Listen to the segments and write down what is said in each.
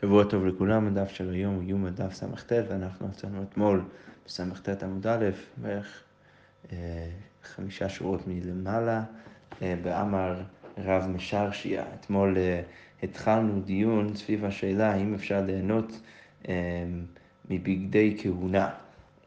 שבוע טוב לכולם, הדף של היום יום הדף סט, ואנחנו יצאנו אתמול בסט עמוד א', בערך אה, חמישה שורות מלמעלה, אה, באמר רב משרשיה. אתמול אה, התחלנו דיון סביב השאלה האם אפשר ליהנות אה, מבגדי כהונה.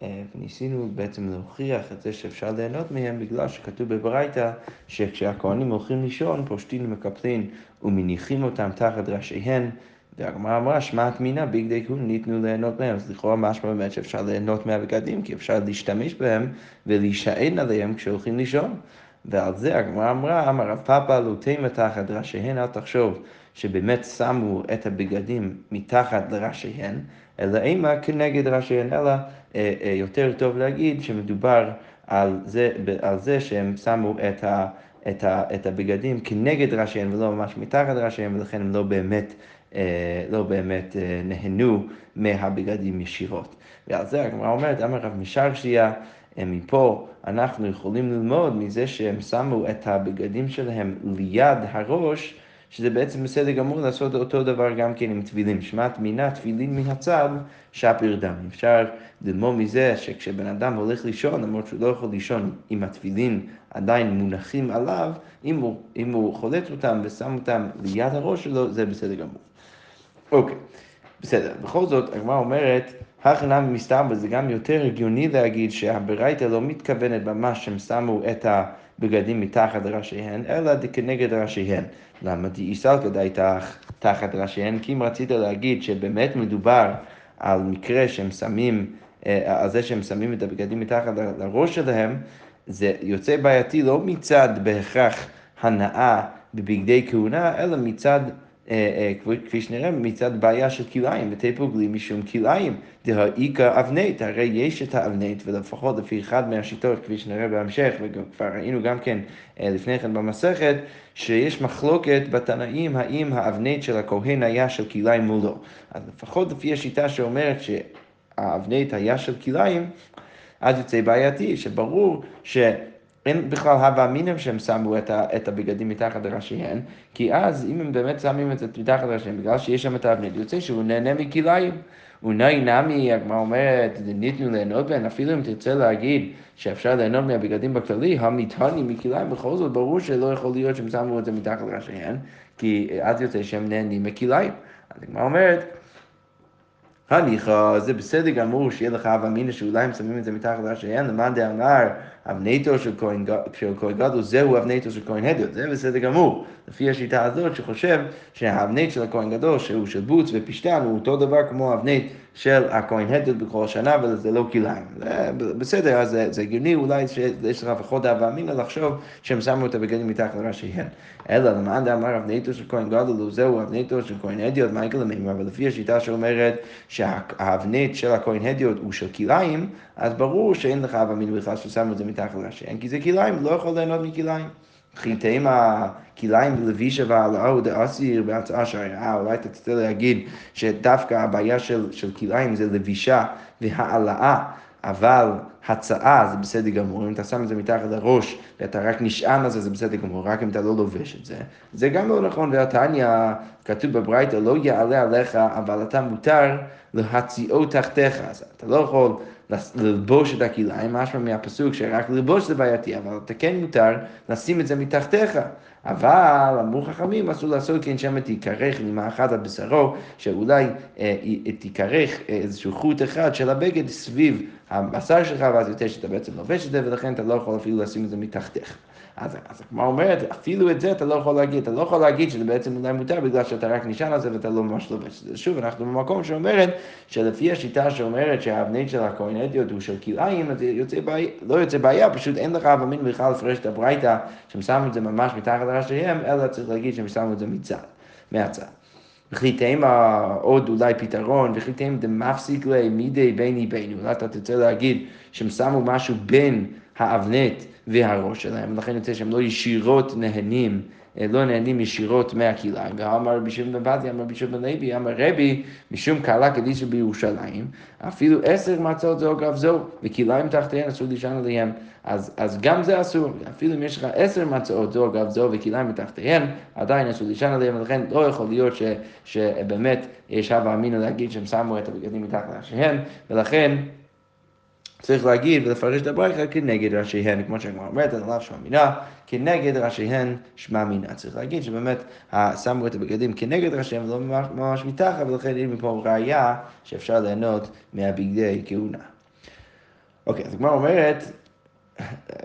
אה, וניסינו בעצם להוכיח את זה שאפשר ליהנות מהם בגלל שכתוב בברייתא שכשהכהנים הולכים לישון, פושטין ומקפלין ומניחים אותם תחת ראשיהן. והגמרא אמרה, שמעת מינה ביגדי כהון ניתנו ליהנות מהם. אז לכאורה משמע באמת שאפשר ליהנות מהבגדים, כי אפשר להשתמש בהם ולהישען עליהם כשהולכים לישון. ועל זה הגמרא אמרה, אמר רב לא תימא תחת ראשיהן, אל תחשוב שבאמת שמו את הבגדים מתחת לראשיהן, אלא אימה כנגד ראשיהן, אלא אה, אה, יותר טוב להגיד שמדובר על זה, על זה שהם שמו את, ה, את, ה, את הבגדים כנגד ראשיהן ולא ממש מתחת ראשיהן, ולכן הם לא באמת לא באמת אה, נהנו מהבגדים ישירות. ועל זה הגמרא אומרת, אמר רב משרשיה, אה, מפה אנחנו יכולים ללמוד מזה שהם שמו את הבגדים שלהם ליד הראש, שזה בעצם בסדר גמור לעשות אותו דבר גם כן עם טבילים. שמעת מינה טבילין מן הצד, שפיר דם. אפשר ללמוד מזה שכשבן אדם הולך לישון, למרות שהוא לא יכול לישון עם הטבילין עדיין מונחים עליו, אם הוא, אם הוא חולץ אותם ושם אותם ליד הראש שלו, זה בסדר גמור. אוקיי, בסדר. בכל זאת, הגמרא אומרת, הכנה מסתם, וזה גם יותר הגיוני להגיד שהברייתא לא מתכוונת ממש שהם שמו את הבגדים מתחת לראשיהן, אלא כנגד ראשיהן. למה דאיסלקא דייתך תחת ראשיהן? כי אם רצית להגיד שבאמת מדובר על מקרה שהם שמים, אה, על זה שהם שמים את הבגדים מתחת לראש שלהם, זה יוצא בעייתי לא מצד בהכרח הנאה בבגדי כהונה, אלא מצד כפי שנראה מצד בעיה של כלאיים, בתי פוגלים משום כלאיים, דהאיכא אבנית, הרי יש את האבנית, ולפחות לפי אחד מהשיטות, כפי שנראה בהמשך, וכבר ראינו גם כן אה, לפני כן במסכת, שיש מחלוקת בתנאים האם האבנית של הכהן היה של כלאיים מולו. אז לפחות לפי השיטה שאומרת שהאבנית היה של כלאיים, אז יוצא בעייתי, שברור ש... אין בכלל הווה אמינם שהם שמו את, ה, את הבגדים מתחת לראשיהן, כי אז אם הם באמת שמים את זה מתחת לראשיהן, בגלל שיש שם את האבנית, יוצא שהוא נהנה מכליים. אולי נמי, הגמרא אומרת, ניתנו ליהנות בהן, אפילו אם תרצה להגיד שאפשר ליהנות מהבגדים בכללי, המטעני מכליים, בכל זאת ברור שלא יכול להיות שהם שמו את זה מתחת לראשיהן, כי אז יוצא שהם נהנים מכליים. אז הגמרא אומרת, הניחא, זה בסדר גמור שיהיה לך אב אמינא שאולי הם שמים את זה מתחת לראשיהן, למאן דאמר אבנתו של כהן גדול, זהו אבנתו של כהן הדיוט, זה בסדר גמור. לפי השיטה הזאת שחושב שהאבנט של הכהן גדול, שהוא של בוץ ופשטן, הוא אותו דבר כמו האבנט של הכהן הדיוט בכל שנה, וזה לא כליים. בסדר, אז זה הגיוני אולי שיש לך פחות אהבה אמינא לחשוב שהם שמו את הבגדים מתחת לראשיהן. אלא למען דאמר אבנתו של כהן גדול, זהו אבנתו של כהן הדיוט, מה יקרה למימר? אבל לפי השיטה שאומרת שהאבנט של הכהן הדיוט הוא של כליים, אז ברור שאין לך אהבה אמינא בכלל ששמו את זה מתחת לראשיהן, כי זה כליים, לא יכול ליהנות מכליים. חיתים הכליים בלבישה והעלאה דאסיר בהצעה שהיה, אולי אתה תצטרך להגיד שדווקא הבעיה של, של כליים זה לבישה והעלאה, אבל הצעה זה בסדר גמור, אם אתה שם את זה מתחת לראש ואתה רק נשען על זה, זה בסדר גמור, רק אם אתה לא לובש את זה. זה גם לא נכון, והתניא, כתוב בברייתא, לא יעלה עליך, אבל אתה מותר להציעו תחתיך, אז אתה לא יכול... ללבוש את הכליים, משמע מהפסוק שרק ללבוש זה בעייתי, אבל אתה כן מותר לשים את זה מתחתיך. אבל אמרו חכמים, אסור לעשות כן שמא תיכרך נימה אחת על בשרו, שאולי אה, תיכרך איזשהו חוט אחד של הבגד סביב הבשר שלך, ואז יותר שאתה בעצם לובש את זה, ולכן אתה לא יכול אפילו לשים את זה מתחתיך. אז, אז הגמרא אומרת, אפילו את זה אתה לא יכול להגיד, אתה לא יכול להגיד שזה בעצם אולי מותר בגלל שאתה רק נשען על זה ואתה לא ממש לובש את זה. שוב, אנחנו במקום שאומרת שלפי השיטה שאומרת שהאבנית של הכהן אדיוט הוא של כלאיים, אז יוצא בעיה, לא יוצא בעיה, פשוט אין לך אבא מין בכלל לפרש את הברייתא, שהם שמו את זה ממש מתחת לראשיהם, אלא צריך להגיד שהם שמו את זה מצד, מהצד. וכי תימא עוד אולי פתרון, וכי דמפסיק ליה מידי ביני ביני, אולי אתה תרצה להגיד שהם שמו משהו בין האבנט והראש שלהם, ולכן יוצא שהם לא ישירות נהנים לא נהנים ישירות מהכלאיים. ואמר רבי שמעון בן בזי, אמר רבי שמעון בן לוי, אמר רבי, משום קלה קדישא בירושלים, אפילו עשר מצות זו אגב זו, וכלאיים תחתיהן אסור לישן עליהם. אז, אז גם זה אסור, אפילו אם יש לך עשר מצות זו אגב זו וכלאיים מתחתיהן, עדיין אסור לישן עליהם, ולכן לא יכול להיות ש, שבאמת יש הווה אמינא להגיד שהם שמו את הבגדים מתחת לראשיהם, ולכן צריך להגיד ולפרש את הברייכה כנגד ראשיהן, כמו שהגמרא אומרת, עליו שמע מינה, כנגד ראשיהן שמע מינה. צריך להגיד שבאמת שמו את הבגדים כנגד ראשיהם ולא ממש מתחת, ולכן אין מפה ראייה שאפשר ליהנות מהבגדי כהונה. אוקיי, אז הגמרא אומרת,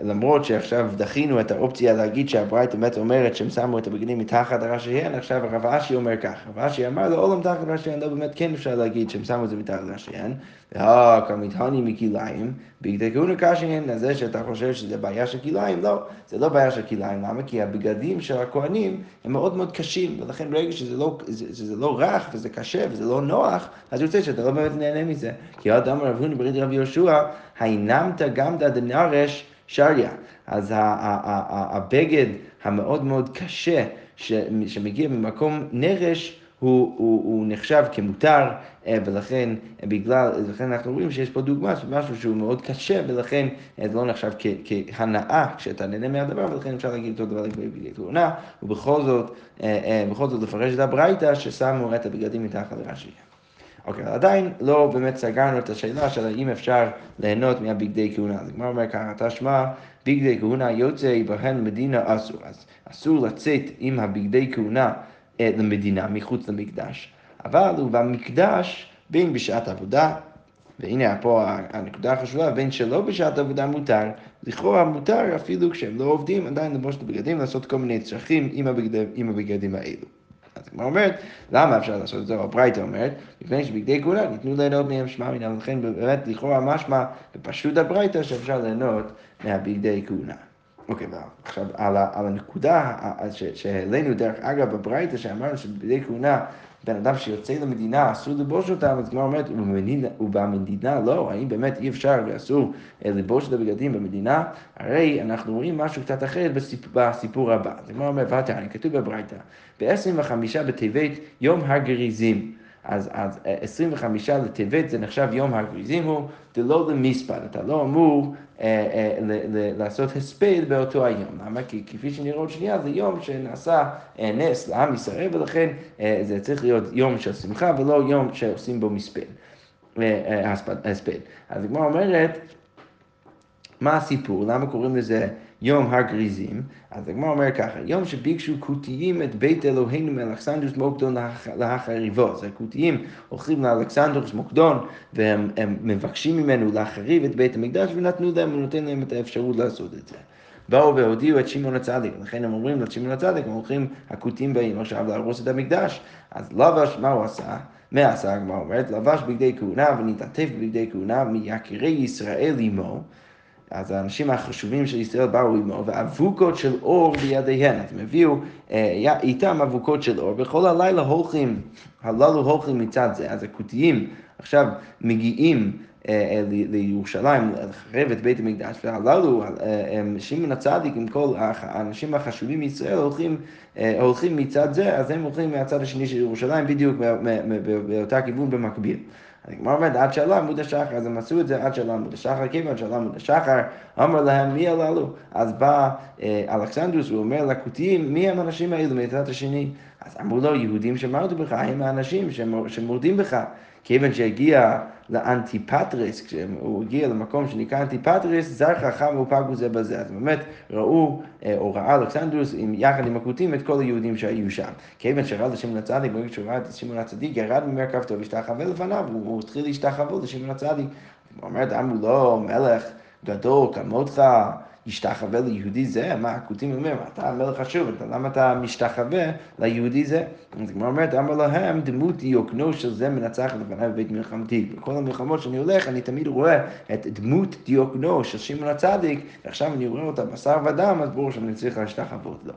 למרות שעכשיו דחינו את האופציה להגיד שהברייתא באמת אומרת שהם שמו את הבגדים מתחת לראשיהן, עכשיו הרב אשי אומר כך, הרב אשי אמר לו, עולם תחת ראשיהן, לא באמת כן אפשר להגיד שהם שמו את זה מתחת לראשיהן, כמתהני מכליים, בגדי כהונה קשיהן, אז זה שאתה חושב שזה בעיה של כליים, לא, זה לא בעיה של כליים, למה? כי הבגדים של הכהנים הם מאוד מאוד קשים, ולכן ברגע שזה לא, שזה לא רך וזה קשה וזה לא נוח, אז יוצא שאתה לא באמת נהנה מזה. כי עוד אמר רב הוני ברית רבי יהושע, האינמת גמדא דנרש שריה. אז הבגד המאוד מאוד קשה שמגיע ממקום נרש, הוא, הוא, הוא נחשב כמותר, אה, ולכן בגלל, לכן אנחנו רואים שיש פה דוגמה של משהו שהוא מאוד קשה, ולכן אה, זה לא נחשב כ, כהנאה כשאתה נהנה מהדבר, ולכן אפשר להגיד אותו דבר לגבי תאונה, ובכל זאת, אה, בכל זאת לפרש את הברייתא ששמו את הבגדים מתחת לרש"י. אוקיי, okay, עדיין לא באמת סגרנו את השאלה של האם אפשר ליהנות מהבגדי כהונה. אז הגמרא אומר ככה, תשמע, בגדי כהונה יוצא בהן מדינה אסור. אז אסור לצאת עם הבגדי כהונה אה, למדינה מחוץ למקדש. אבל הוא במקדש, בין בשעת עבודה, והנה פה הנקודה החשובה, בין שלא בשעת עבודה מותר, לכאורה מותר אפילו כשהם לא עובדים, עדיין לבוש את הבגדים, לעשות כל מיני צרכים עם הבגדים, עם הבגדים האלו. אז הגמרא אומרת, למה אפשר לעשות את זה? הברייתא אומרת, מפני שבגדי כהונה ניתנו ליהנות מהם שמע מינם, ולכן באמת לכאורה משמע בפשוט הברייתא שאפשר ליהנות מהבגדי כהונה. אוקיי, עכשיו על, על הנקודה שהעלינו דרך אגב בברייתא שאמרנו שבגדי כהונה בן אדם שיוצא למדינה, אסור לבוש אותם, אז כמו אומרת, ובמדינה לא, האם באמת אי אפשר ואסור אה, לבוש את הבגדים במדינה? הרי אנחנו רואים משהו קצת אחר בסיפור הבא. זה כמו אומר, ואתה, כתוב בברייתא, ב-25 בטבת יום הגריזים. אז, אז 25 לטבת זה נחשב יום הגריזים הוא דלא למספר, אתה לא אמור אה, אה, לעשות הספד באותו היום. למה? כי כפי שנראה עוד שנייה, זה יום שנעשה אה, נס לעם ישראל, ולכן אה, זה צריך להיות יום של שמחה ולא יום שעושים בו מספד, אה, אה, הספד. אז הגמרא אומרת, מה הסיפור? למה קוראים לזה יום הגריזים? אז הגמרא אומר ככה, יום שביקשו כותיים את בית אלוהינו מאלכסנדרוס מוקדון להחריבו. אז הכותיים הולכים לאלכסנדרוס מוקדון והם מבקשים ממנו להחריב את בית המקדש ונתנו להם, ונותן להם את האפשרות לעשות את זה. באו והודיעו את שמעון הצדיק, לכן הם אומרים לשמעון הצדיק, הם הולכים, הכותים באים עכשיו להרוס את המקדש. אז לבש, מה הוא עשה? מה עשה הגמרא אומרת? לבש בגדי כהונה ונתעטף בגדי כהונה מיקירי ישראל עמו. אז האנשים החשובים של ישראל באו עמו, ואבוקות של אור בידיהן. אז הם הביאו אה, איתם אבוקות של אור, וכל הלילה הולכים, הללו הולכים מצד זה. אז הכותיים עכשיו מגיעים אה, אה, לירושלים, לחרב את בית המקדש, והללו, שמעון הצדיק עם כל האנשים החשובים מישראל הולכים, הולכים מצד זה, אז הם הולכים מהצד השני של ירושלים, בדיוק באותה כיוון במקביל. הגמרא אומרת, עד שעלה עמוד השחר, אז הם עשו את זה עד שעלה עמוד השחר, כיוון שעלה עמוד השחר, אמר להם, מי הללו? אז בא אה, אלכסנדרוס, הוא אומר לכותיים, מי הם האנשים האלו מצד השני? אז אמרו לו, יהודים שמרדו בך, הם האנשים שמורדים בך. כיוון שהגיע לאנטיפטריס, כשהוא הגיע למקום שנקרא אנטיפטריס, זרחה חמה ופגעו זה בזה. אז באמת ראו, אה, או ראה אלכסנדרוס יחד עם הכותים את כל היהודים שהיו שם. כיוון שראה לשמעון הצדיק, ברגע שהוא ראה את שמעון הצדיק, ירד ממרכבתו והשתחווה לפניו, הוא התחיל להשתחוות לשמעון הצדיק. הוא אומר, אמרו לו, מלך גדול כמותך, ישתחווה ליהודי זה, מה הכותים אומרים, אתה המלך חשוב, למה אתה משתחווה ליהודי זה? אז הגמרא אומרת, אמר להם, דמות דיוקנו של זה מנצח לפניי בבית מלחמתי. בכל המלחמות שאני הולך, אני תמיד רואה את דמות דיוקנו של שמעון הצדיק, ועכשיו אני רואה אותה בשר ודם, אז ברור שאני צריך להשתחוות לו.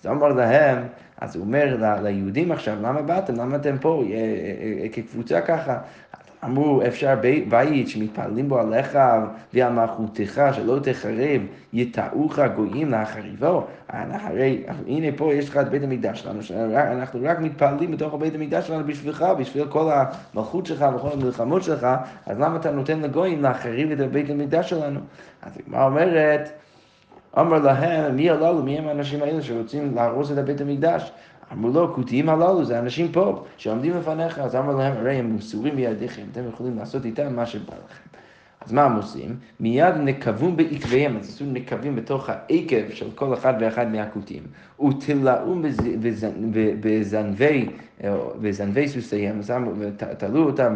אז אמר להם, אז הוא אומר ליהודים עכשיו, למה באתם? למה אתם פה אה, אה, אה, כקבוצה ככה? אמרו, אפשר בית שמתפללים בו עליך ועל מלכותך, שלא תחרב, יטעוך גויים להחריבו. הרי הנה פה יש לך את בית המקדש שלנו, שאנחנו רק מתפללים בתוך בית המקדש שלנו בשבילך, בשביל כל המלכות שלך וכל המלחמות שלך, אז למה אתה נותן לגויים להחריב את בית המקדש שלנו? אז הגמרא אומרת, אמר להם, מי הללו, מי הם האנשים האלה שרוצים להרוס את בית המקדש? אמרו לו, כותיים הללו, זה אנשים פה, שעומדים לפניך, אז אמר להם, הרי הם מסורים בידיכם, אתם יכולים לעשות איתם מה שבא לכם. אז מה הם עושים? מיד נקבום בעקביהם, אז עשו נקבים בתוך העקב של כל אחד ואחד מהכותים, ותלאום בזנבי, בזנבי סוסיהם, ותלו אותם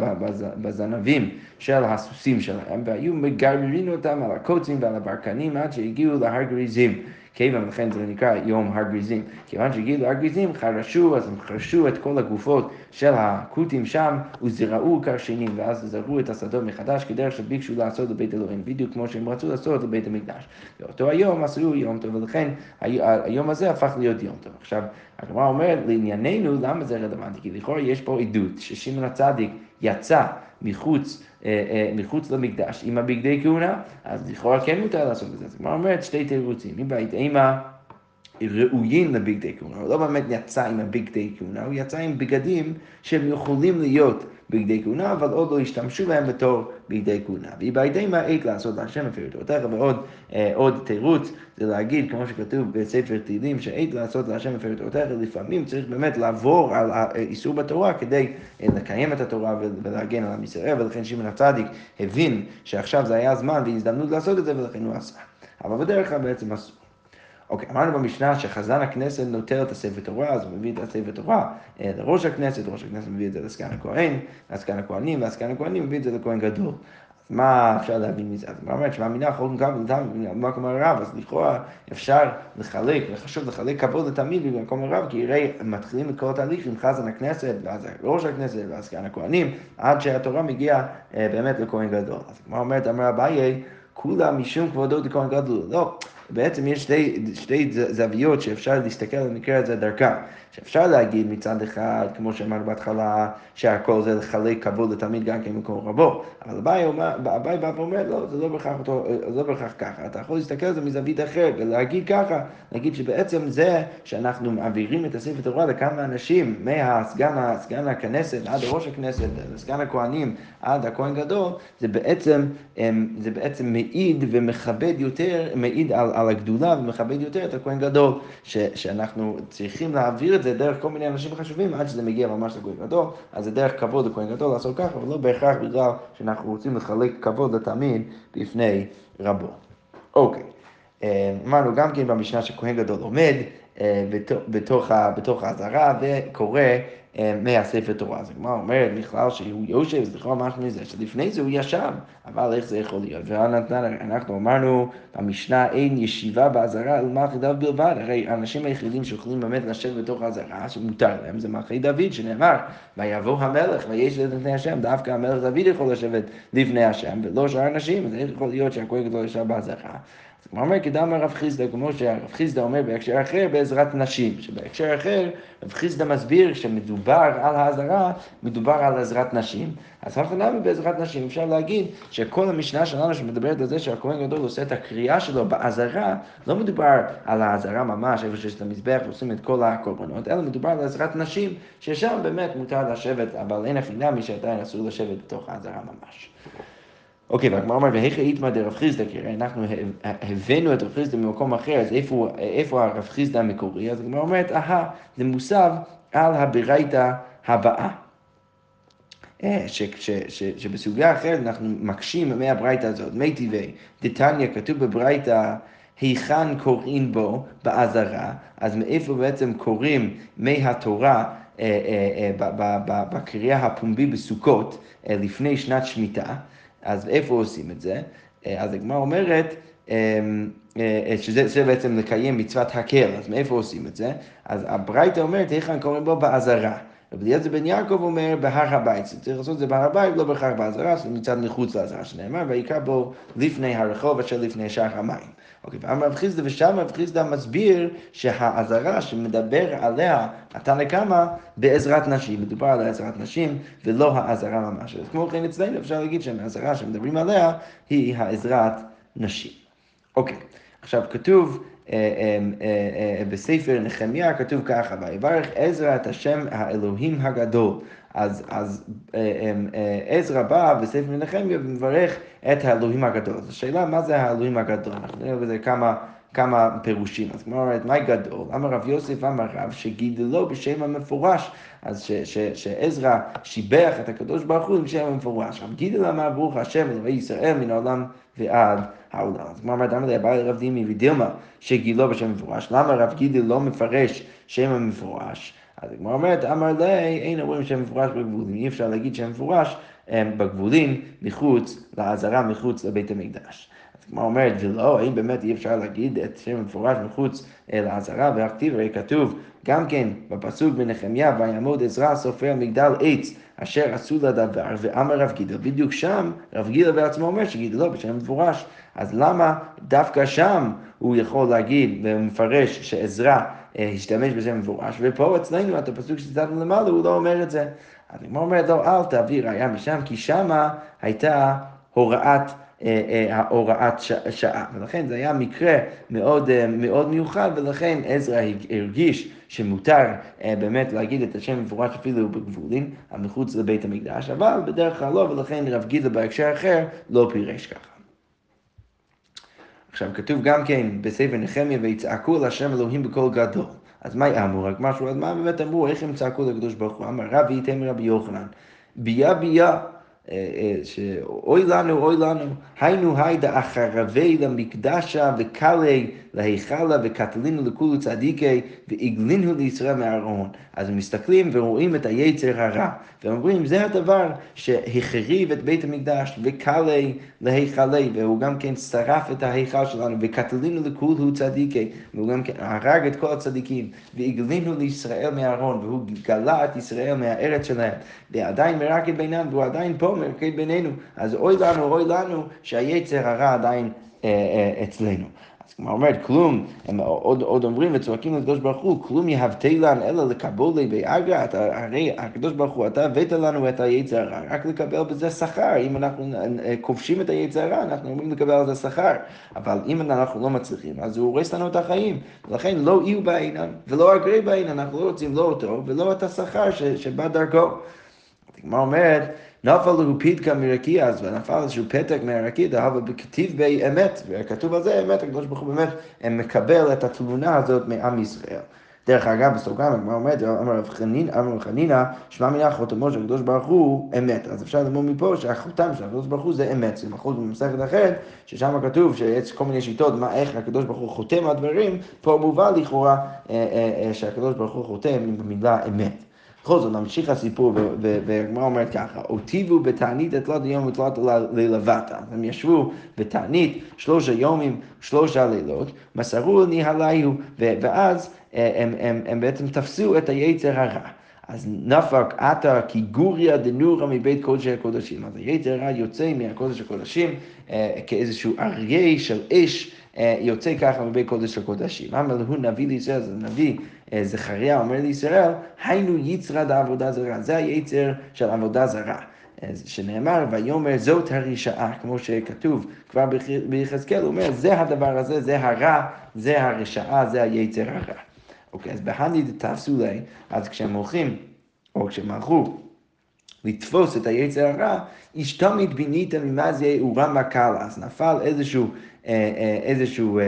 בזנבים של הסוסים שלהם, והיו מגררים אותם על הקוצים ועל הברקנים עד שהגיעו להר גריזים. כיוון, לכן זה נקרא יום הר גריזים. כיוון שהגיעו להר גריזים, חרשו, אז הם חרשו את כל הגופות של הכותים שם, וזרעו קרשנים, ואז זרעו את השדות מחדש, כדרך שביקשו לעשות לבית אלוהים, בדיוק כמו שהם רצו לעשות לבית המקדש. באותו היום עשו יום טוב, ולכן היום הזה הפך להיות יום טוב. עכשיו, הגמרא אומרת, לענייננו, למה זה רלוונטי? כי לכאורה יש פה עדות ששמעון הצדיק יצא מחוץ, אה, אה, מחוץ למקדש עם הבגדי כהונה, אז לכאורה כן מותר לעשות את זה. אז הגמרא אומרת שתי תירוצים, אם ראויים לבגדי כהונה, הוא לא באמת יצא עם הבגדי כהונה, הוא יצא עם בגדים שהם יכולים להיות בגדי כהונה, אבל עוד לא השתמשו בהם בתור בגדי כהונה. והיא בידי מה עת לעשות להשם לפי רצונותיך, ועוד אה, עוד תירוץ זה להגיד, כמו שכתוב בספר תהילים, שעת לעשות להשם לפי רצונותיך, לפעמים צריך באמת לעבור על האיסור בתורה כדי אה, לקיים את התורה ולהגן על עם ישראל, ולכן שמעון הצדיק הבין שעכשיו זה היה הזמן והזדמנות לעשות את זה, ולכן הוא עשה. אבל בדרך כלל בעצם אסור. אוקיי, אמרנו במשנה שחזן הכנסת נוטל את הספר תורה, אז הוא מביא את הספר תורה אה, לראש הכנסת, ראש הכנסת מביא את זה לסגן הכהן, לסגן הכהנים, והסגן הכהנים מביא את זה לכהן גדול. אז מה אפשר להבין מזה? אז מה אומרת שמאמינה חוק גם במקום הרב, אז לכאורה אפשר לחלק, וחשוב לחלק כבוד לתלמיד במקום הרב, כי הרי מתחילים את כל התהליך עם חזן הכנסת, ואז ראש הכנסת, ואז סגן הכהנים, עד שהתורה מגיעה אה, באמת לכהן גדול. אז כמו אומרת, אמר אביי, כולה משום כבודו לכהן גדול. לא. בעצם יש שתי, שתי זוויות שאפשר להסתכל על המקרה הזה דרכם. שאפשר להגיד מצד אחד, כמו שאמרנו בהתחלה, שהכל זה לחלק כבוד לתלמיד גם כן במקום רבו. אבל אביי בא ואומר, לא, זה לא בהכרח לא בהכרח ככה. אתה יכול להסתכל על זה מזווית אחרת ולהגיד ככה, להגיד שבעצם זה שאנחנו מעבירים את הספר תורה לכמה אנשים, מהסגן הכנסת עד ראש הכנסת, לסגן הכהנים עד הכהן גדול, זה בעצם, זה בעצם מעיד ומכבד יותר, מעיד על, על הגדולה ומכבד יותר את הכהן גדול, ש, שאנחנו צריכים להעביר את זה דרך כל מיני אנשים חשובים עד שזה מגיע ממש לכהן גדול, אז זה דרך כבוד לכהן גדול לעשות ככה, אבל לא בהכרח בגלל שאנחנו רוצים לחלק כבוד לתלמיד בפני רבו. אוקיי, אה, אמרנו גם כן במשנה שכהן גדול עומד אה, בתוך, בתוך האזהרה וקורא מהספר תורה. אז הגמרא אומרת בכלל שהוא יושב, לכאורה משהו מזה, שלפני זה הוא ישב, אבל איך זה יכול להיות? ואנחנו אמרנו במשנה אין ישיבה באזהרה אלא מלכי דוד בלבד, הרי האנשים היחידים שיכולים באמת לשבת בתוך האזהרה, שמותר להם, זה מלכי דוד, שנאמר, ויבוא המלך ויש לפני השם, דווקא המלך דוד יכול לשבת לפני השם, ולא שאר אנשים, אז איך יכול להיות שהכהן גדול ישב באזהרה? הוא אומר כדם הרב חיסדא, כמו שהרב חיסדא אומר בהקשר אחר, בעזרת נשים, שבהקשר אחר רב חיסדא מסביר שמדובר על האזהרה, מדובר על עזרת נשים. אז אחד בעזרת נשים אפשר להגיד שכל המשנה שלנו שמדברת על זה שהכהן גדול עושה את הקריאה שלו באזהרה, לא מדובר על האזהרה ממש, איפה שיש את המזבח ועושים את כל הקורבנות, אלא מדובר על עזרת נשים, ששם באמת מותר לשבת, אבל אין אף מי שעדיין אסור לשבת בתוך האזהרה ממש. אוקיי, והגמרא אומר, והיכא איתמא דרב חיסדא, כי הרי אנחנו הבאנו את רב חיסדא ממקום אחר, אז איפה, איפה הרב חיסדא המקורי? אז הגמרא אומרת, אהה, זה מוסב על הברייתא הבאה. אה, שבסוגיה אחרת אנחנו מקשים מהברייתא הזאת, מי טבעי, דתניא, כתוב בברייתא, היכן קוראים בו באזהרה, אז מאיפה בעצם קוראים מהתורה אה, אה, בקריאה הפומבי בסוכות לפני שנת שמיטה. אז איפה עושים את זה? אה, אז הגמרא אומרת, אמ, אה, שזה בעצם לקיים מצוות הקל, אז מאיפה עושים את זה? אז הברייתא אומרת, היכן קוראים בו באזהרה. רבי אליעזר בן יעקב אומר בהר הבית, צריך לעשות את זה בהר הבית, לא בהכרח באזהרה, זה מצד מחוץ לאזהרה, שנאמר, ויקרא בו לפני הרחוב אשר לפני שער המים. אוקיי, ואמר רב חיסדא, ושם רב חיסדא מסביר שהאזהרה שמדבר עליה התנא קמא בעזרת נשים, מדובר על עזרת נשים ולא האזהרה ממש. אז כמו כן אצלנו אפשר להגיד שהאזהרה שמדברים עליה היא העזרת נשים. אוקיי, עכשיו כתוב בספר נחמיה כתוב ככה, ויברך עזרא את השם האלוהים הגדול. אז, אז עזרא בא בספר נחמיה ומברך את האלוהים הגדול. אז השאלה מה זה האלוהים הגדול? אנחנו נראה בזה כמה, כמה פירושים. אז כמו אומרת, מה גדול? אמר רב יוסף אמר רב שגידלו בשם המפורש. אז שעזרא שיבח את הקדוש ברוך הוא עם שם המפורש. רב גידל אמר ברוך השם אלוהי ישראל מן העולם ועד העולם. אז כמו אמרת, אמר לי, הבא לרב דימי ודילמה שגילו בשם מפורש, למה רב גידל לא מפרש שם המפורש? אז הגמרא אומרת, אמר לי, אין אומרים שם מפורש בגבולים, אי אפשר להגיד שם מפורש בגבולים מחוץ לעזרה, מחוץ לבית המקדש. הגמרא אומרת, ולא, האם באמת אי אפשר להגיד את שם המפורש מחוץ לעזרה, והכתיב הרי כתוב גם כן בפסוק בנחמיה, ויעמוד עזרא סופר מגדל עץ. אשר עשו לדבר, ואמר רב גידל, בדיוק שם רב גידל בעצמו אומר שגידלו לא, בשם מפורש. אז למה דווקא שם הוא יכול להגיד ומפרש שעזרא אה, השתמש בשם מפורש, ופה אצלנו, את הפסוק שציטטנו למעלה, הוא לא אומר את זה. אז אני אומר לו, אל תביא ראיה משם, כי שמה הייתה הוראת... אה, אה, ההוראת שעה. ולכן זה היה מקרה מאוד, מאוד מיוחד, ולכן עזרא הרגיש שמותר באמת להגיד את השם מפורש אפילו בגבולים, מחוץ לבית המקדש, אבל בדרך כלל לא, ולכן רב גידל בהקשר אחר לא פירש ככה. עכשיו, כתוב גם כן בספר נחמיה, ויצעקו להשם אלוהים בקול גדול. אז מה אמרו? רק משהו, אז מה באמת אמרו? איך הם צעקו לקדוש ברוך הוא? אמר רבי ייתן רבי יוחנן, ביה ביה. אה, אה, שאוי לנו, אוי לנו, היינו היידה אחרבי למקדשה וקלי להיכלה וקטלינו לכולו צדיקי והגלינו לישראל מהארון. אז הם מסתכלים ורואים את היצר הרע, ואומרים זה הדבר שהחריב את בית המקדש וקלי להיכלה, והוא גם כן שרף את ההיכל שלנו, וקטלינו לכולו צדיקי, והוא גם כן הרג את כל הצדיקים, והגלינו לישראל מהארון, והוא גלה את ישראל מהארץ שלהם, ועדיין מרקד בינם, והוא עדיין פה מרקד בינינו. אז אוי לנו, אוי לנו, שהיצר הרע עדיין אה, אה, אצלנו. אז כמו אומרת, כלום, הם עוד, עוד אומרים וצועקים לקדוש ברוך הוא, כלום יהבתלן אלא לקבולי באגרא, הרי הקדוש ברוך הוא, אתה הבאת לנו את היצר הרע, רק לקבל בזה שכר, אם אנחנו כובשים את היצר הרע, אנחנו אומרים לקבל על זה שכר, אבל אם אנחנו לא מצליחים, אז הוא הורס לנו את החיים, ולכן לא יהיו בעינם, ולא אגרי בעינם, אנחנו לא רוצים לא אותו ולא את השכר שבא דרכו. הגמרא אומרת, נפל פידקה מרקיע, אז נפל איזשהו פתק מהרקיע, דהבה בכתיב בי אמת, וכתוב על זה אמת, הקדוש ברוך הוא באמת מקבל את התלונה הזאת מעם ישראל. דרך אגב, בסוגריים, הגמרא אומרת, אמר רב חנינא, שמע מילה חותמו של הקדוש ברוך הוא אמת. אז אפשר ללמוד מפה שהחותם של הקדוש ברוך הוא זה אמת. זה מחוז במסכת אחרת, ששם כתוב שיש כל מיני שיטות, מה, איך הקדוש ברוך הוא חותם על דברים, פה מובא לכאורה אה, אה, אה, שהקדוש ברוך הוא חותם עם המילה אמת. בכל זאת, נמשיך הסיפור, והגמרא אומרת ככה, אותיבו בתענית את תלת יום ותלת לילבתה. הם ישבו בתענית שלושה יומים, שלושה לילות, מסרו ניהליהו, ואז אה, הם, הם, הם בעצם תפסו את היצר הרע. אז נפק עתה כי גוריה דנורא מבית קודשי הקודשים. אז היצר הרע יוצא מהקודש הקודשים אה, כאיזשהו אריה של אש. אה, יוצא ככה מבית קודש הקודשים. אמר הוא נביא לישראל, זה נביא אה, זכריה אומר לישראל, היינו יצרא דעבודה זרה, זה היצר של עבודה זרה. אה, שנאמר, ויאמר זאת הרשעה, כמו שכתוב כבר ביחזקאל, הוא אומר, זה הדבר הזה, זה הרע, זה הרשעה, זה היצר הרע. אוקיי, אז בהני תפסו לי, אז כשהם הולכים, או כשהם הלכו לתפוס את היצר הרע, השתמית בינית ממה זה יאורה מקלה, אז נפל איזשהו איזשהו, אה,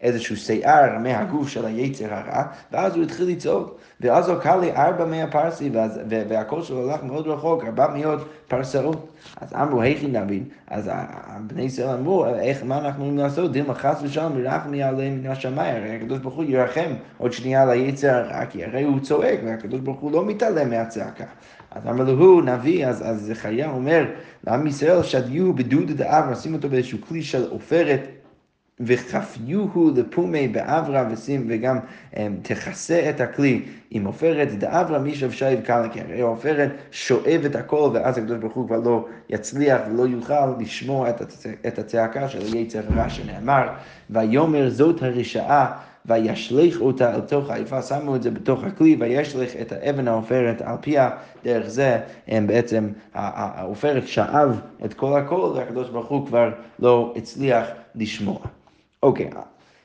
איזשהו שיער מהגוף של היצר הרע, ואז הוא התחיל לצעוק. ואז הוא קל לי ארבע מאה פרסי, והקול שלו הלך מאוד רחוק, ארבע מאות פרסאות. אז אמרו, היכי נבין? אז בני ישראל אמרו, איך, מה אנחנו יכולים לעשות? דילמה חס ושלום, מרחמי עליהם מן השמיים, הרי הקדוש ברוך הוא ירחם עוד שנייה על היצר הרע, כי הרי הוא צועק, והקדוש ברוך הוא לא מתעלם מהצעקה. אז אמר לו, הוא נביא, אז, אז זכריה אומר לעם ישראל, שדיו בדוד דאב, נשים אותו באיזשהו כלי של עופרת. וחפיוהו לפומי באברה ושים, וגם הם, תכסה את הכלי. עם עופרת דאברה מי שייב קלה, כי הרי העופרת את הכל, ואז הקדוש ברוך הוא כבר לא יצליח ולא יוכל לשמוע את הצעקה של היצר הרע שנאמר, ויאמר זאת הרשעה וישליך אותה אל תוך העיפה, שמו את זה בתוך הכלי, וישליך את האבן העופרת על פיה, דרך זה הם בעצם, העופרת שאב את כל הכל, והקדוש ברוך הוא כבר לא הצליח לשמוע. אוקיי,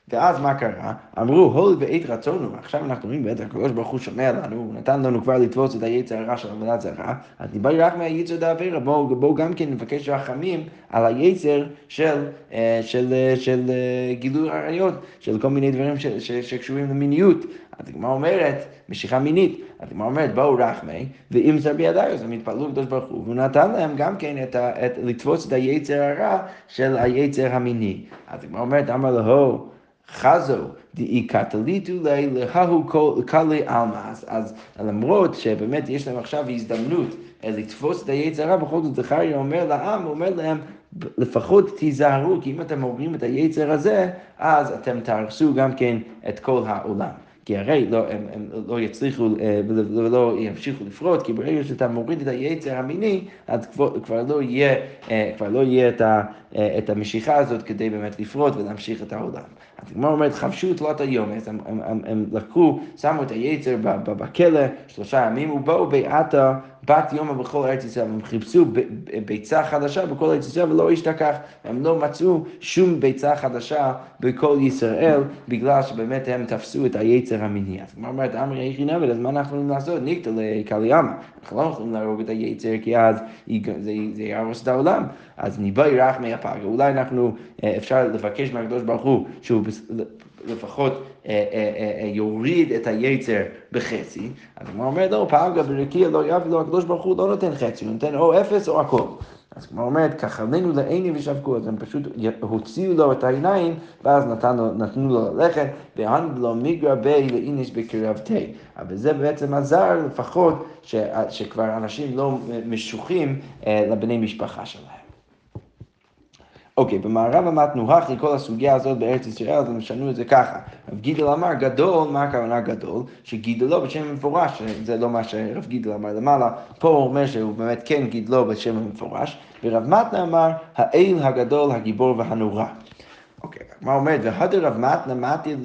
ואז מה קרה? אמרו, הול ועת רצונו, עכשיו אנחנו רואים בעת הקדוש ברוך הוא שומע לנו, הוא נתן לנו כבר לתפוס את היצר הרע של עבודת זרה, אז ניבאי רק מהיצר דאבירה, בואו בוא גם כן נבקש רחמים על היצר של, אה, של, של, אה, של גילוי עריות, של כל מיני דברים ש, ש, שקשורים למיניות. אז הגמרא אומרת, משיכה מינית, אז הגמרא אומרת, בואו רחמי, ואם זה בידי, אז הם התפללו לקדוש ברוך הוא, והוא נתן להם גם כן את ה, את, לתפוס את היצר הרע של היצר המיני. אז הגמרא אומרת, אמר לו, חזו דאי קטליטו לי להוא קלי עלמא. אז למרות שבאמת יש להם עכשיו הזדמנות אה, לתפוס את היצר הרע, בכל זאת זכריה אומר לעם, הוא אומר להם, לפחות תיזהרו, כי אם אתם עוברים את היצר הזה, אז אתם תהרסו גם כן את כל העולם. כי הרי לא, הם, הם לא יצליחו אה, ולא ימשיכו לפרוט, כי ברגע שאתה מוריד את היצר המיני, אז כבר, כבר לא יהיה, אה, כבר לא יהיה את, ה, אה, את המשיכה הזאת כדי באמת לפרוט ולהמשיך את העולם. אז הגמרא אומרת, חבשו תלת היום, אז הם, הם, הם, הם לקחו, שמו את היצר בכלא שלושה ימים, ובאו בעתה בת יומא בכל ארץ ישראל, הם חיפשו ביצה חדשה בכל ארץ ישראל ולא השתכח, הם לא מצאו שום ביצה חדשה בכל ישראל, בגלל שבאמת הם תפסו את היצר המיני. אז כמו אומרת, אמרי איך נבד, אז מה אנחנו יכולים לעשות? ניקטה לקליאמה. אנחנו לא יכולים להרוג את היצר, כי אז זה יהרוס את העולם. אז ניבאי רחמי הפגה, אולי אנחנו, אה, אפשר לבקש מהקדוש ברוך הוא, שהוא לפחות אה, אה, יוריד את היצר בחצי, אז הוא אומר, לא, פגה ברקיע לא יביא לו, הקדוש ברוך הוא לא נותן חצי, הוא נותן או אפס או הכל. אז כמו אומרת, כחלנו לעיני ושבקו, אז הם פשוט הוציאו לו את העיניים, ואז נתנו, נתנו לו ללכת, והן לו מגרע בי לאיניש בקרב תה. אבל זה בעצם עזר לפחות ש, שכבר אנשים לא משוחים לבני משפחה שלהם. אוקיי, במערב המתנו הכי כל הסוגיה הזאת בארץ ישראל, אז הם שנו את זה ככה. רב גידל אמר גדול, מה הכוונה גדול? שגידלו בשם מפורש, זה לא מה שרב גידל אמר למעלה, פה הוא אומר שהוא באמת כן גידלו בשם המפורש, ורב מתנה אמר האל הגדול, הגיבור והנורא. אוקיי, מה אומרת? והדר רב מתנה מתי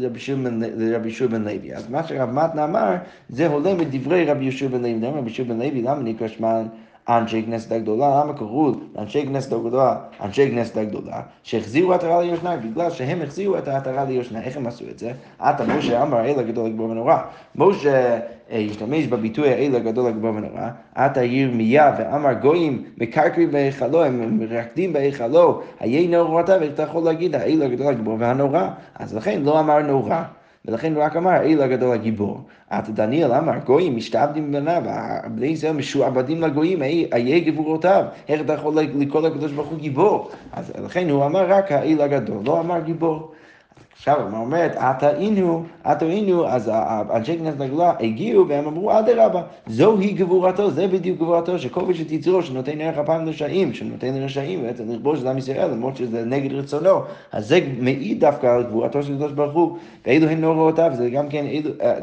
לרבי יהושע בן לוי. אז מה שרב מתנה אמר, זה הולם מדברי רבי יהושע בן לוי. רבי יהושע בן לוי, למה נקרא שמן? אנשי כנסת הגדולה, קראו לאנשי כנסת הגדולה, אנשי כנסת הגדולה, שהחזירו עטרה ליושנה, בגלל שהם החזירו את העטרה ליושנה, איך הם עשו את זה? עתה משה אמר אל הגדול לגבור ונורא. משה אה, השתמש בביטוי האל הגדול לגבור ונורא, עתה ירמיה ואמר גויים מקרקרים בהיכלו, הם מרקדים בהיכלו, היה נורותיו, איך אתה יכול להגיד האל הגדול לגבור והנורא? אז לכן לא אמר נורא. ולכן הוא רק אמר, אל הגדול הגיבור. עתה דניאל אמר, גויים משתעבדים בניו, בני ישראל משועבדים לגויים, איה גבורותיו. איך אתה יכול לקרוא לקדוש ברוך הוא גיבור? אז לכן הוא אמר רק האל הגדול, לא אמר גיבור. עכשיו, מה אומרת, עתה אינו, עתה אינו, אז אנשי כנסת הגדולה הגיעו והם אמרו, אדרבה, זוהי גבורתו, זה בדיוק גבורתו, שכובש את יצרו, שנותן ערך הפעם לרשעים, שנותן לרשעים, בעצם לכבוש את עם ישראל, למרות שזה נגד רצונו, אז זה מעיד דווקא על גבורתו של הקדוש ברוך הוא, ואילו הן נוראותיו, זה גם כן,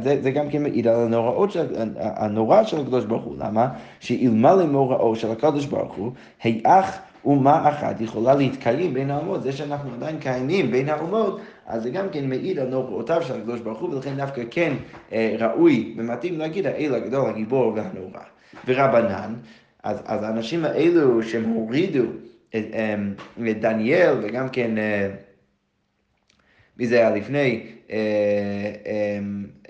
זה, זה גם כן מעיד על הנוראות של, הנורא של הקדוש ברוך הוא, למה? שאלמלא מוראו של הקדוש ברוך הוא, היאך אומה אחת יכולה להתקיים בין האומות, זה שאנחנו עדיין קיימים בין האומות, אז זה גם כן מעיד על נוראותיו של הקדוש ברוך הוא, ולכן דווקא כן אה, ראוי ומתאים להגיד האל הגדול, הגיבור והנורא. ורבנן, אז, אז האנשים האלו שהם הורידו את, אה, את דניאל וגם כן, אה, מי זה היה לפני? אה, אה,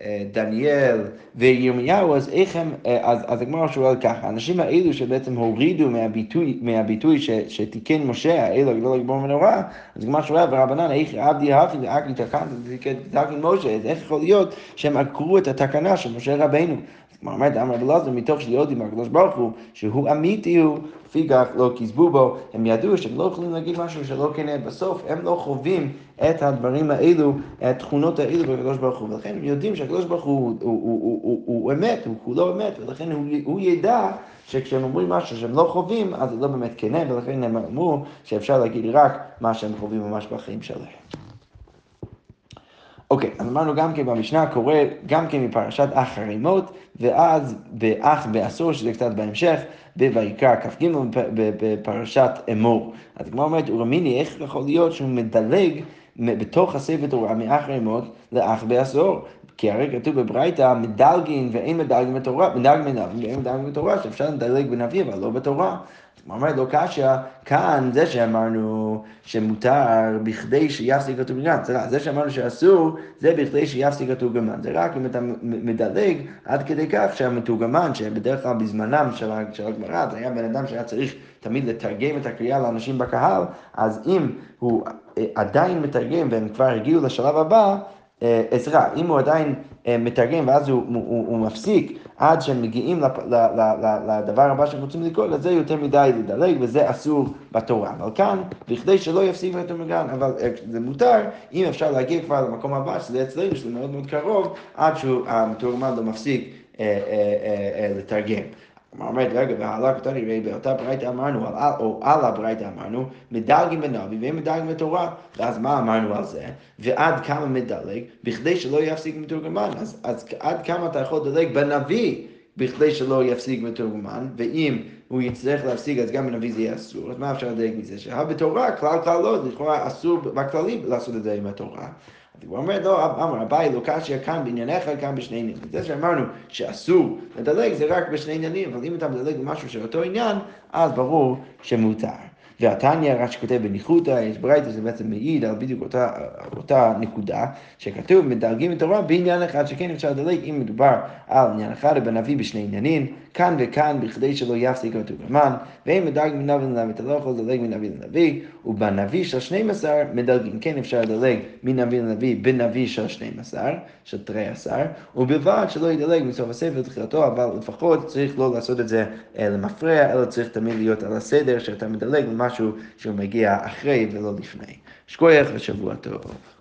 אה, דניאל וירמיהו, אז איך הם, אז, אז הגמרא שואל ככה, האנשים האלו שבעצם הורידו מהביטוי, מהביטוי ש, שתיקן משה, האלו הגדול לגבור מנורא, אז הגמרא שואל, ורבנן, איך עבדי האחי ואקי תקן תקן משה, אז איך יכול להיות שהם עקרו את התקנה של משה רבנו? כלומר, אומרת אמר בלעזר, מתוך שיודעים הקדוש ברוך הוא, שהוא אמיתי הוא, לפיכך לא כיזבו בו, הם ידעו שהם לא יכולים להגיד משהו שלא כן, בסוף הם לא חווים את הדברים האלו, את התכונות האלו בקדוש ברוך הוא, ולכן הם יודעים שהקדוש ברוך הוא, הוא, הוא, הוא, הוא, הוא אמת, הוא כולו אמת, ולכן הוא, הוא ידע שכשהם אומרים משהו שהם לא חווים, אז זה לא באמת כנה, ולכן הם אמרו שאפשר להגיד רק מה שהם חווים ממש בחיים שלהם. אוקיי, אז אמרנו גם כן במשנה קורה גם כן מפרשת אח הרימות, ואז באח בעשור, שזה קצת בהמשך, בויקרא כ"ג בפרשת אמור. אז כמו אומרת, אורמיני, איך יכול להיות שהוא מדלג בתוך הספר תורה מאח הרימות לאח בעשור? כי הרי כתוב בברייתא, מדלגין ואין מדלגין בתורה, מדלגין ואין מדלגין בתורה, שאפשר לדלג בנביא, אבל לא בתורה. הוא אומר לו קשיא, כאן זה שאמרנו שמותר בכדי שיפסיק התורגמן, זה שאמרנו שאסור, זה בכדי שיפסיק התורגמן, זה רק אם אתה מדלג עד כדי כך שהמתורגמן, שבדרך כלל בזמנם של הגמרא, זה היה בן אדם שהיה צריך תמיד לתרגם את הקריאה לאנשים בקהל, אז אם הוא אה, עדיין מתרגם והם כבר הגיעו לשלב הבא, סליחה, אה, אם הוא עדיין אה, מתרגם ואז הוא, הוא, הוא מפסיק עד שהם מגיעים לדבר הבא שהם רוצים לקרוא, אז זה יותר מדי לדלג וזה אסור בתורה. אבל כאן, בכדי שלא יפסיק את המגן, אבל אה, זה מותר, אם אפשר להגיע כבר למקום הבא, שזה אצלנו, שזה מאוד מאוד קרוב, עד שהמתורגמן לא מפסיק לתרגם. אומרת, רגע, כתוב, הרי באותה ברייתא אמרנו, או על הברייתא אמרנו, מדלגים בנביא ואין מדלגים בתורה. ואז מה אמרנו על זה? ועד כמה מדלג? בכדי שלא יפסיק מתורגמן. אז, אז עד כמה אתה יכול לדלג בנביא? בכדי שלא יפסיק מתורגמן, ואם הוא יצטרך להפסיק אז גם בנביא זה יהיה אסור, אז מה אפשר לדייק מזה? שבתורה כלל כלל לא, לכאורה אסור בכללי לעשות את זה עם התורה. הוא אומר, לא, אמר, אביי לא קשיא כאן בענייניך, כאן בשני עניינים. זה שאמרנו שאסור לדלג זה רק בשני עניינים, אבל אם אתה מדלג במשהו של אותו עניין, אז ברור שמותר. והתניא, רק שכותב בניחותא, יש ברייתא, זה בעצם מעיד על בדיוק אותה, אותה נקודה, שכתוב, מדלגים את התורה בעניין אחד, שכן אפשר לדלג אם מדובר על עניין אחד בנביא בשני עניינים, כאן וכאן, בכדי שלא יפסיק המתורגמן, ואם מדלג מנביא לנביא, אתה לא יכול לדלג מנביא לנביא, ובנביא של 12 מדלגים, כן אפשר לדלג מנביא לנביא בנביא של 12, של תרי עשר, ובלבד שלא ידלג מסוף הספר לתחילתו, אבל לפחות צריך לא לעשות את זה אה, למפרע, אלא צריך תמיד להיות על הסדר, שאתה מדלג למשהו שהוא מגיע אחרי ולא לפני. שכוייך ושבוע טוב.